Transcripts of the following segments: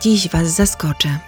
Dziś Was zaskoczę.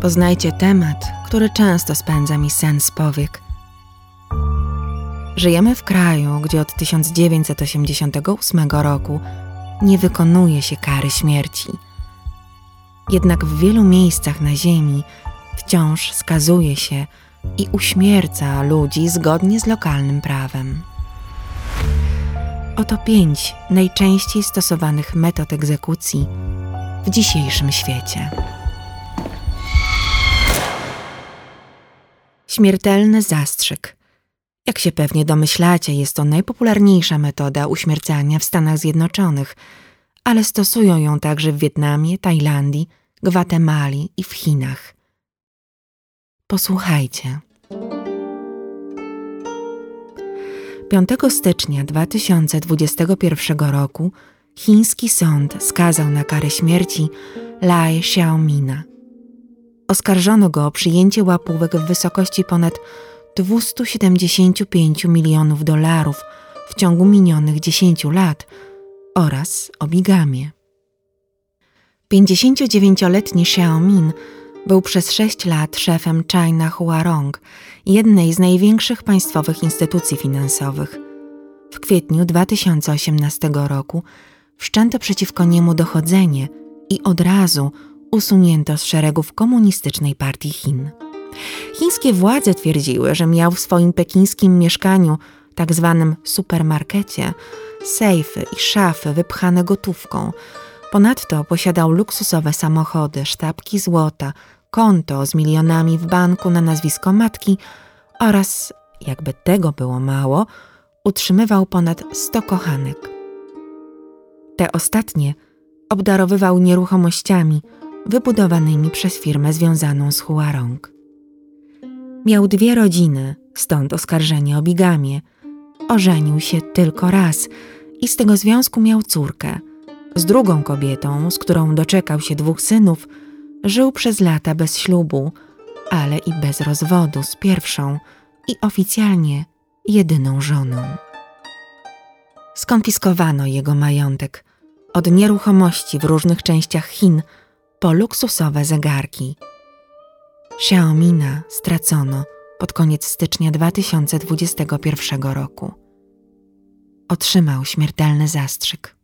Poznajcie temat, który często spędza mi sen z powiek. Żyjemy w kraju, gdzie od 1988 roku nie wykonuje się kary śmierci. Jednak w wielu miejscach na Ziemi wciąż skazuje się i uśmierca ludzi zgodnie z lokalnym prawem. Oto pięć najczęściej stosowanych metod egzekucji w dzisiejszym świecie. Śmiertelny zastrzyk. Jak się pewnie domyślacie, jest to najpopularniejsza metoda uśmiercania w Stanach Zjednoczonych, ale stosują ją także w Wietnamie, Tajlandii, Gwatemali i w Chinach. Posłuchajcie. 5 stycznia 2021 roku chiński sąd skazał na karę śmierci Lai Xiaomina. Oskarżono go o przyjęcie łapówek w wysokości ponad 275 milionów dolarów w ciągu minionych 10 lat oraz o bigamię. 59-letni Xiaomin był przez 6 lat szefem China Huarong, jednej z największych państwowych instytucji finansowych. W kwietniu 2018 roku wszczęto przeciwko niemu dochodzenie i od razu usunięto z szeregów komunistycznej partii Chin. Chińskie władze twierdziły, że miał w swoim pekińskim mieszkaniu, tak zwanym supermarkecie, sejfy i szafy wypchane gotówką. Ponadto posiadał luksusowe samochody, sztabki złota, konto z milionami w banku na nazwisko matki oraz, jakby tego było mało, utrzymywał ponad 100 kochanek. Te ostatnie obdarowywał nieruchomościami wybudowanymi przez firmę związaną z Huarong. Miał dwie rodziny, stąd oskarżenie o bigamię. Ożenił się tylko raz i z tego związku miał córkę. Z drugą kobietą, z którą doczekał się dwóch synów, żył przez lata bez ślubu, ale i bez rozwodu z pierwszą i oficjalnie jedyną żoną. Skonfiskowano jego majątek od nieruchomości w różnych częściach Chin po luksusowe zegarki. Xiaomina stracono pod koniec stycznia 2021 roku. Otrzymał śmiertelny zastrzyk.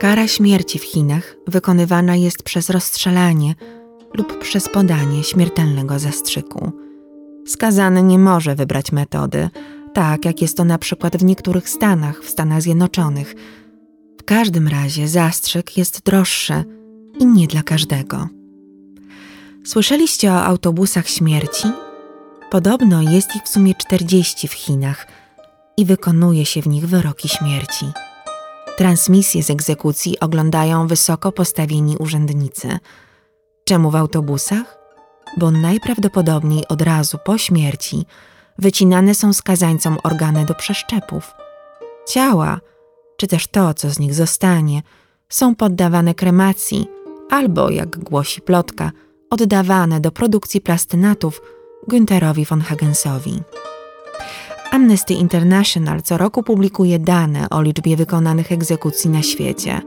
Kara śmierci w Chinach wykonywana jest przez rozstrzelanie lub przez podanie śmiertelnego zastrzyku. Skazany nie może wybrać metody, tak jak jest to na przykład w niektórych stanach w Stanach Zjednoczonych. W każdym razie zastrzyk jest droższy i nie dla każdego. Słyszeliście o autobusach śmierci? Podobno jest ich w sumie 40 w Chinach i wykonuje się w nich wyroki śmierci. Transmisje z egzekucji oglądają wysoko postawieni urzędnicy. Czemu w autobusach? Bo najprawdopodobniej od razu po śmierci wycinane są skazańcom organy do przeszczepów. Ciała, czy też to, co z nich zostanie, są poddawane kremacji albo, jak głosi plotka, oddawane do produkcji plastynatów Günterowi von Hagensowi. Amnesty International co roku publikuje dane o liczbie wykonanych egzekucji na świecie,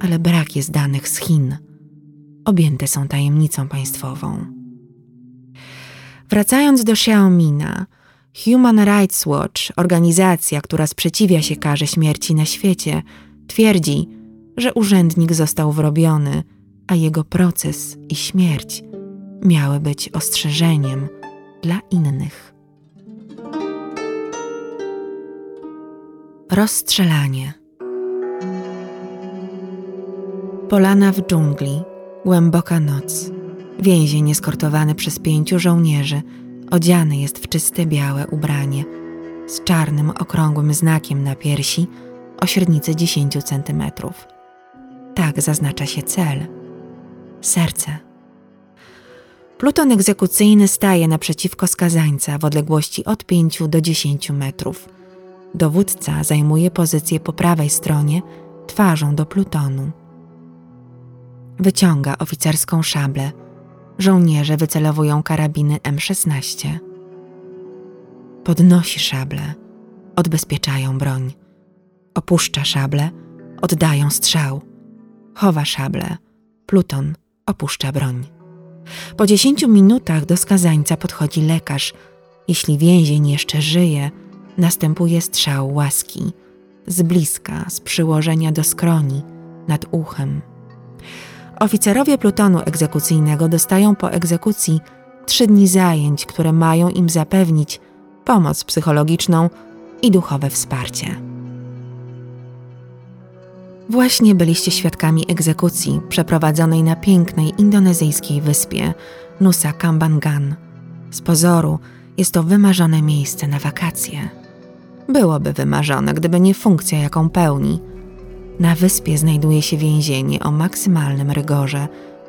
ale brak jest danych z Chin. Objęte są tajemnicą państwową. Wracając do Xiaomina, Human Rights Watch, organizacja, która sprzeciwia się karze śmierci na świecie, twierdzi, że urzędnik został wrobiony, a jego proces i śmierć miały być ostrzeżeniem dla innych. Rozstrzelanie. Polana w dżungli, głęboka noc. Więzień eskortowany przez pięciu żołnierzy, odziany jest w czyste białe ubranie, z czarnym, okrągłym znakiem na piersi o średnicy 10 centymetrów. Tak zaznacza się cel. Serce. Pluton egzekucyjny staje naprzeciwko skazańca w odległości od 5 do 10 metrów. Dowódca zajmuje pozycję po prawej stronie, twarzą do plutonu. Wyciąga oficerską szablę. Żołnierze wycelowują karabiny M16. Podnosi szablę. Odbezpieczają broń. Opuszcza szablę. Oddają strzał. chowa szable. Pluton opuszcza broń. Po dziesięciu minutach do skazańca podchodzi lekarz. Jeśli więzień jeszcze żyje, następuje strzał łaski. Z bliska, z przyłożenia do skroni, nad uchem. Oficerowie plutonu egzekucyjnego dostają po egzekucji trzy dni zajęć, które mają im zapewnić pomoc psychologiczną i duchowe wsparcie. Właśnie byliście świadkami egzekucji przeprowadzonej na pięknej indonezyjskiej wyspie Nusa Kambangan. Z pozoru jest to wymarzone miejsce na wakacje. Byłoby wymarzone, gdyby nie funkcja, jaką pełni. Na wyspie znajduje się więzienie o maksymalnym rygorze,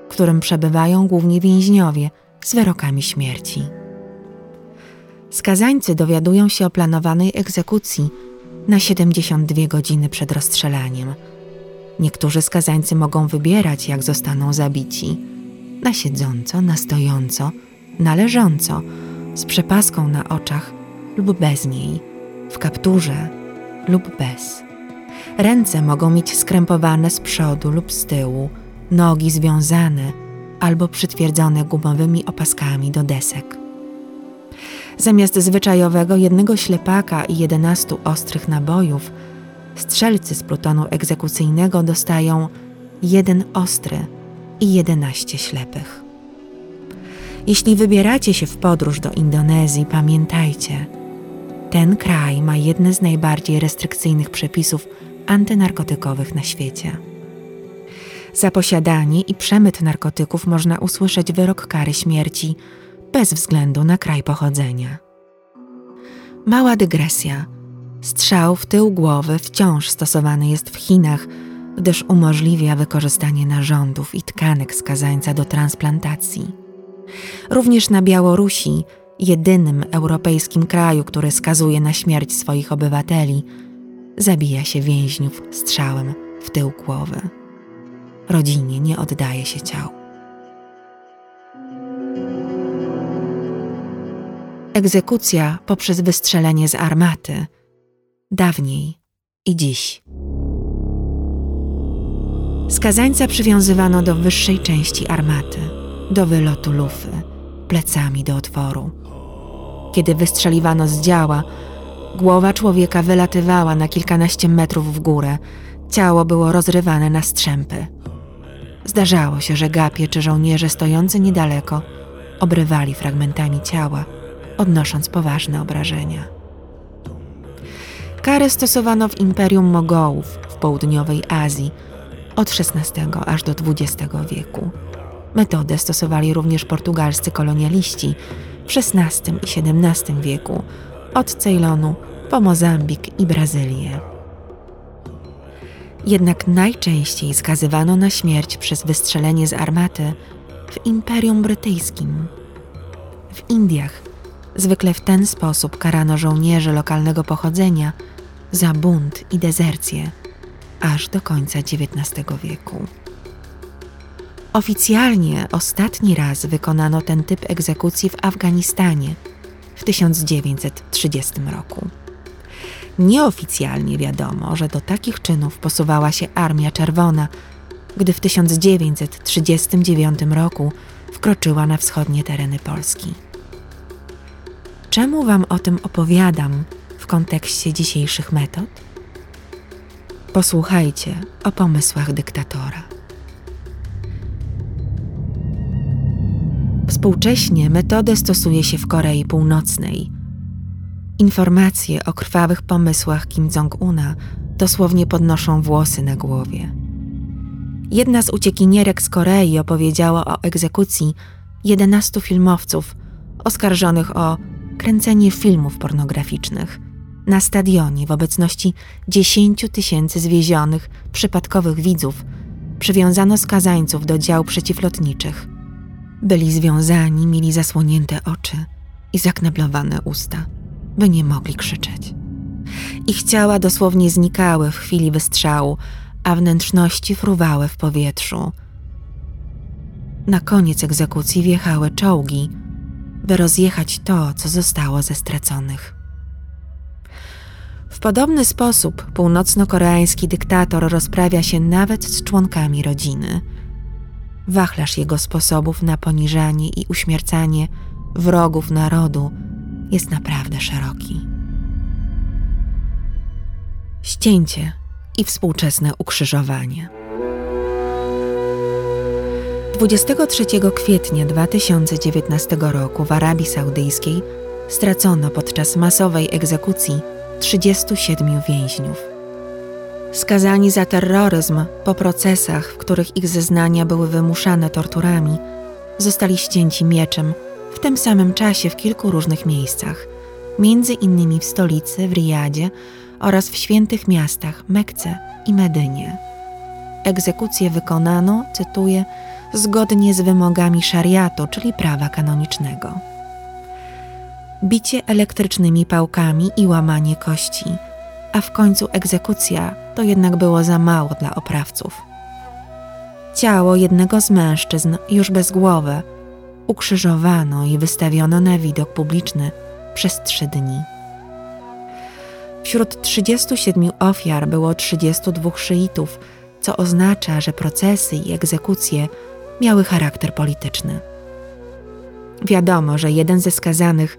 w którym przebywają głównie więźniowie z wyrokami śmierci. Skazańcy dowiadują się o planowanej egzekucji na 72 godziny przed rozstrzelaniem – Niektórzy skazańcy mogą wybierać, jak zostaną zabici: na siedząco, na stojąco, na leżąco, z przepaską na oczach lub bez niej, w kapturze lub bez. Ręce mogą mieć skrępowane z przodu lub z tyłu, nogi związane albo przytwierdzone gumowymi opaskami do desek. Zamiast zwyczajowego jednego ślepaka i jedenastu ostrych nabojów, strzelcy z plutonu egzekucyjnego dostają jeden ostry i jedenaście ślepych. Jeśli wybieracie się w podróż do Indonezji, pamiętajcie, ten kraj ma jedne z najbardziej restrykcyjnych przepisów antynarkotykowych na świecie. Za posiadanie i przemyt narkotyków można usłyszeć wyrok kary śmierci bez względu na kraj pochodzenia. Mała dygresja – Strzał w tył głowy wciąż stosowany jest w Chinach, gdyż umożliwia wykorzystanie narządów i tkanek skazańca do transplantacji. Również na Białorusi, jedynym europejskim kraju, który skazuje na śmierć swoich obywateli, zabija się więźniów strzałem w tył głowy. Rodzinie nie oddaje się ciał. Egzekucja poprzez wystrzelenie z armaty – dawniej i dziś. Skazańca przywiązywano do wyższej części armaty, do wylotu lufy, plecami do otworu. Kiedy wystrzeliwano z działa, głowa człowieka wylatywała na kilkanaście metrów w górę, ciało było rozrywane na strzępy. Zdarzało się, że gapie czy żołnierze stojący niedaleko obrywali fragmentami ciała, odnosząc poważne obrażenia. Karę stosowano w Imperium Mogołów w południowej Azji od XVI aż do XX wieku. Metodę stosowali również portugalscy kolonialiści XVI i XVII wieku, od Ceylonu po Mozambik i Brazylię. Jednak najczęściej skazywano na śmierć przez wystrzelenie z armaty w Imperium Brytyjskim. W Indiach zwykle w ten sposób karano żołnierzy lokalnego pochodzenia – za bunt i dezercję aż do końca XIX wieku. Oficjalnie ostatni raz wykonano ten typ egzekucji w Afganistanie w 1930 roku. Nieoficjalnie wiadomo, że do takich czynów posuwała się Armia Czerwona, gdy w 1939 roku wkroczyła na wschodnie tereny Polski. Czemu Wam o tym opowiadam? kontekście dzisiejszych metod? Posłuchajcie o pomysłach dyktatora. Współcześnie metodę stosuje się w Korei Północnej. Informacje o krwawych pomysłach Kim Jong-una dosłownie podnoszą włosy na głowie. Jedna z uciekinierek z Korei opowiedziała o egzekucji 11 filmowców oskarżonych o kręcenie filmów pornograficznych – na stadionie w obecności 10 tysięcy zwiezionych, przypadkowych widzów przywiązano skazańców do dział przeciwlotniczych. Byli związani, mieli zasłonięte oczy i zakneblowane usta, by nie mogli krzyczeć. Ich ciała dosłownie znikały w chwili wystrzału, a wnętrzności fruwały w powietrzu. Na koniec egzekucji wjechały czołgi, by rozjechać to, co zostało ze straconych. podobny sposób północno-koreański dyktator rozprawia się nawet z członkami rodziny. Wachlarz jego sposobów na poniżanie i uśmiercanie wrogów narodu jest naprawdę szeroki. Ścięcie i współczesne ukrzyżowanie. 23 kwietnia 2019 roku w Arabii Saudyjskiej stracono podczas masowej egzekucji 37 więźniów. Skazani za terroryzm po procesach, w których ich zeznania były wymuszane torturami, zostali ścięci mieczem w tym samym czasie w kilku różnych miejscach, między innymi w stolicy, w Riyadzie oraz w świętych miastach Mekce i Medynie. Egzekucję wykonano, cytuję, zgodnie z wymogami szariatu, czyli prawa kanonicznego. Bicie elektrycznymi pałkami i łamanie kości, a w końcu egzekucja to jednak było za mało dla oprawców. Ciało jednego z mężczyzn, już bez głowy, ukrzyżowano i wystawiono na widok publiczny przez trzy dni. Wśród 37 ofiar było 32 szyitów, co oznacza, że procesy i egzekucje miały charakter polityczny. Wiadomo, że jeden ze skazanych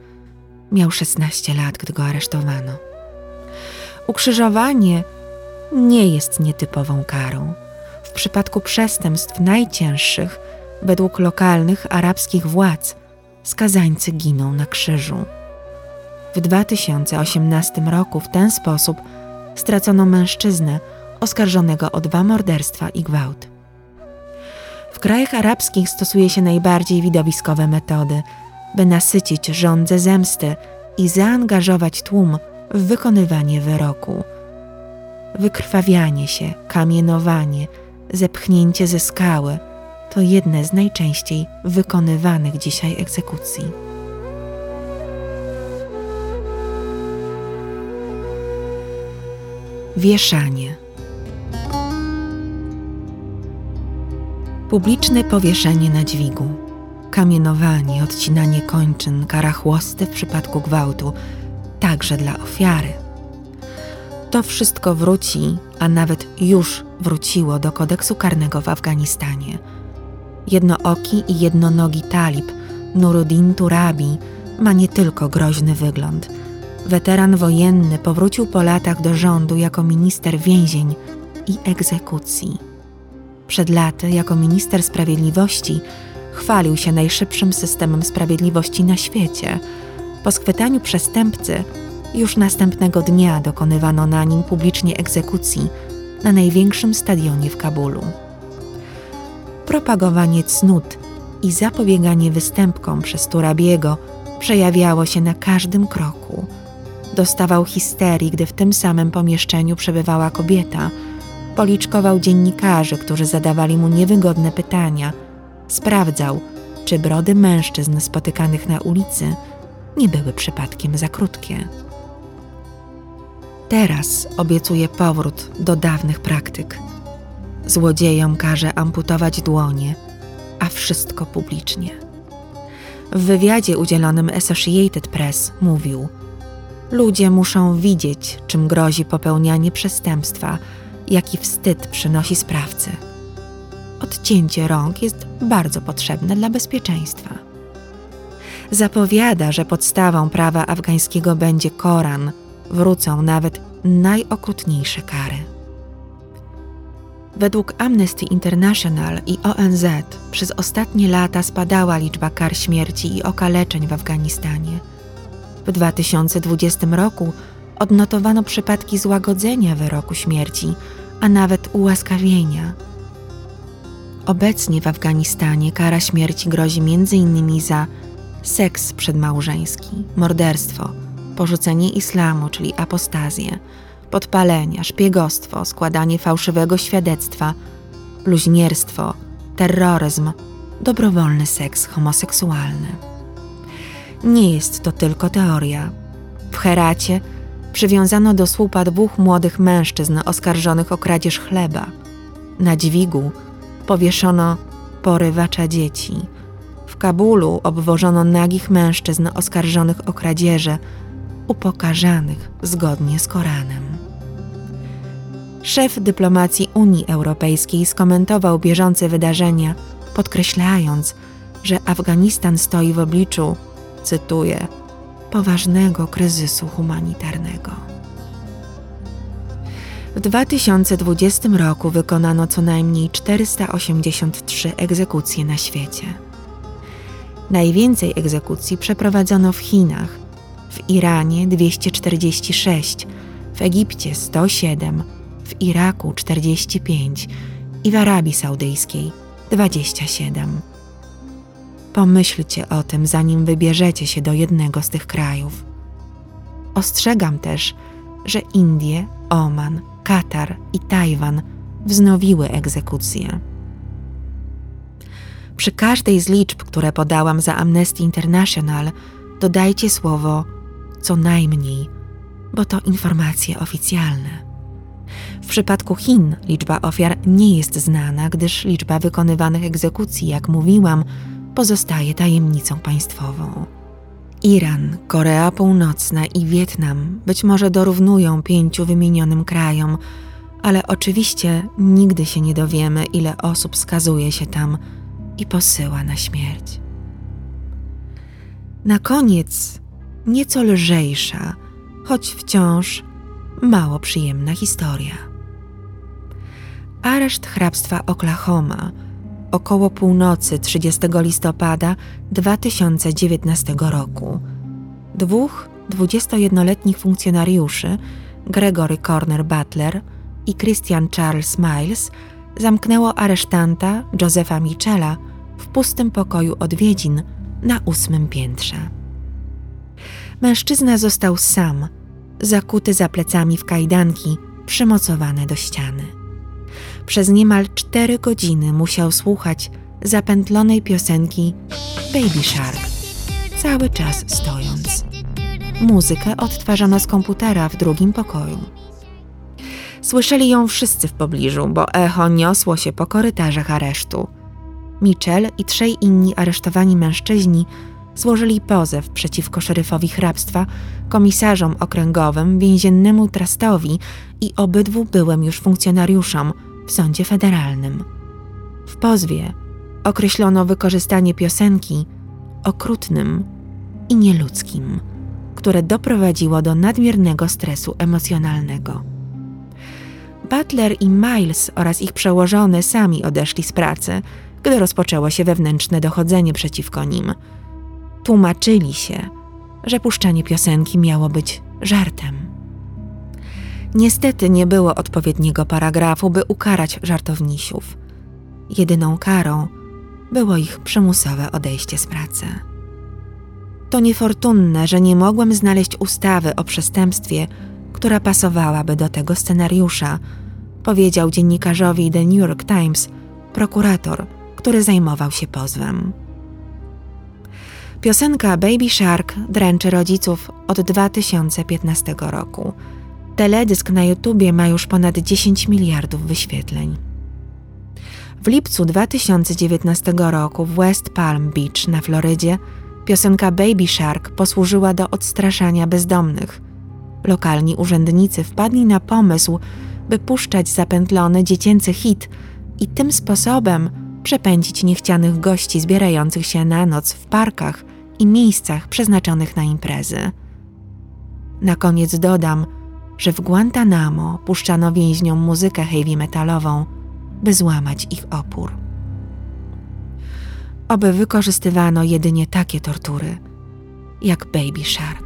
miał 16 lat, gdy go aresztowano. Ukrzyżowanie nie jest nietypową karą. W przypadku przestępstw najcięższych, według lokalnych arabskich władz, skazańcy giną na krzyżu. W 2018 roku w ten sposób stracono mężczyznę oskarżonego o dwa morderstwa i gwałt. W krajach arabskich stosuje się najbardziej widowiskowe metody, by nasycić żądze zemsty i zaangażować tłum wykonywanie wyroku. Wykrwawianie się, kamienowanie, zepchnięcie ze skały to jedne z najczęściej wykonywanych dzisiaj egzekucji. Wieszanie. Publiczne powieszenie na dźwigu, kamienowanie, odcinanie kończyn, kara chłosty w przypadku gwałtu, także dla ofiary. To wszystko wróci, a nawet już wróciło do kodeksu karnego w Afganistanie. Jednooki i jednonogi talib Nuruddin Turabi ma nie tylko groźny wygląd – Weteran wojenny powrócił po latach do rządu jako minister więzień i egzekucji. Przed laty, jako minister sprawiedliwości, chwalił się najszybszym systemem sprawiedliwości na świecie. Po schwytaniu przestępcy, już następnego dnia dokonywano na nim publicznie egzekucji na największym stadionie w Kabulu. Propagowanie cnót i zapobieganie występkom przez Turabiego przejawiało się na każdym kroku – Dostawał histerii, gdy w tym samym pomieszczeniu przebywała kobieta. Policzkował dziennikarzy, którzy zadawali mu niewygodne pytania. Sprawdzał, czy brody mężczyzn spotykanych na ulicy nie były przypadkiem za krótkie. Teraz obiecuje powrót do dawnych praktyk. Złodziejom każe amputować dłonie, a wszystko publicznie. W wywiadzie udzielonym Associated Press mówił – Ludzie muszą widzieć, czym grozi popełnianie przestępstwa, jaki wstyd przynosi sprawcy. Odcięcie rąk jest bardzo potrzebne dla bezpieczeństwa. Zapowiada, że podstawą prawa afgańskiego będzie Koran, wrócą nawet najokrutniejsze kary. Według Amnesty International i ONZ przez ostatnie lata spadała liczba kar śmierci i okaleczeń w Afganistanie – w 2020 roku odnotowano przypadki złagodzenia wyroku śmierci, a nawet ułaskawienia. Obecnie w Afganistanie kara śmierci grozi m.in. za seks przedmałżeński, morderstwo, porzucenie islamu, czyli apostazję, podpalenia, szpiegostwo, składanie fałszywego świadectwa, bluźnierstwo, terroryzm, dobrowolny seks homoseksualny. Nie jest to tylko teoria. W Heracie przywiązano do słupa dwóch młodych mężczyzn oskarżonych o kradzież chleba. Na dźwigu powieszono porywacza dzieci. Kabulu obwożono nagich mężczyzn oskarżonych o kradzieże, upokarzanych zgodnie z Koranem. Szef dyplomacji Unii Europejskiej skomentował bieżące wydarzenia, podkreślając, że Afganistan stoi w obliczu, cytuję, poważnego kryzysu humanitarnego. W 2020 roku wykonano co najmniej 483 egzekucje na świecie. Najwięcej egzekucji przeprowadzono w Chinach, w Iranie 246, w Egipcie 107, w Iraku 45 i w Arabii Saudyjskiej 27. Pomyślcie o tym, zanim wybierzecie się do jednego z tych krajów. Ostrzegam też, że Indie, Oman, Katar i Tajwan wznowiły egzekucje. Przy każdej z liczb, które podałam za Amnesty International, dodajcie słowo co najmniej, bo to informacje oficjalne. W przypadku Chin liczba ofiar nie jest znana, gdyż liczba wykonywanych egzekucji, jak mówiłam, pozostaje tajemnicą państwową. Iran, Korea Północna i Wietnam być może dorównują pięciu wymienionym krajom, ale oczywiście nigdy się nie dowiemy, ile osób skazuje się tam i posyła na śmierć. Na koniec nieco lżejsza, choć wciąż mało przyjemna historia. Areszt hrabstwa Oklahoma około północy 30 listopada 2019 roku. Dwóch 21-letnich funkcjonariuszy, Gregory Corner Butler i Christian Charles Miles, zamknęło aresztanta Josepha Michela w pustym pokoju odwiedzin na ósmym piętrze. Mężczyzna został sam, zakuty za plecami w kajdanki, przymocowane do ściany. Przez niemal cztery godziny musiał słuchać zapętlonej piosenki Baby Shark, cały czas stojąc. Muzykę odtwarzano z komputera w drugim pokoju. Słyszeli ją wszyscy w pobliżu, bo echo niosło się po korytarzach aresztu. Mitchell i trzej inni aresztowani mężczyźni złożyli pozew przeciwko szeryfowi hrabstwa, komisarzom okręgowym, więziennemu trustowi i obydwu byłym już funkcjonariuszom w sądzie federalnym. W pozwie określono wykorzystanie piosenki okrutnym i nieludzkim, które doprowadziło do nadmiernego stresu emocjonalnego. Butler i Miles oraz ich przełożony sami odeszli z pracy, gdy rozpoczęło się wewnętrzne dochodzenie przeciwko nim – tłumaczyli się, że puszczanie piosenki miało być żartem. Niestety nie było odpowiedniego paragrafu, by ukarać żartownisiów. Jedyną karą było ich przymusowe odejście z pracy. To niefortunne, że nie mogłem znaleźć ustawy o przestępstwie, która pasowałaby do tego scenariusza, powiedział dziennikarzowi The New York Times prokurator, który zajmował się pozwem. Piosenka Baby Shark dręczy rodziców od 2015 roku. Teledysk na YouTubie ma już ponad 10 miliardów wyświetleń. W lipcu 2019 roku w West Palm Beach na Florydzie piosenka Baby Shark posłużyła do odstraszania bezdomnych. Lokalni urzędnicy wpadli na pomysł, by puszczać zapętlony dziecięcy hit i tym sposobem przepędzić niechcianych gości zbierających się na noc w parkach i miejscach przeznaczonych na imprezy. Na koniec dodam, że w Guantanamo puszczano więźniom muzykę heavy metalową, by złamać ich opór. Oby wykorzystywano jedynie takie tortury, jak Baby Shark.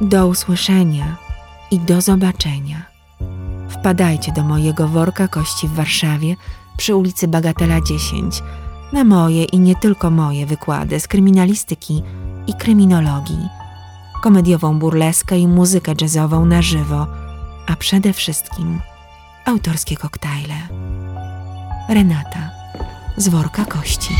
Do usłyszenia i do zobaczenia. Wpadajcie do mojego worka kości w Warszawie przy ulicy Bagatela 10 na moje i nie tylko moje wykłady z kryminalistyki i kryminologii, komediową burleskę i muzykę jazzową na żywo, a przede wszystkim autorskie koktajle. Renata z worka kości.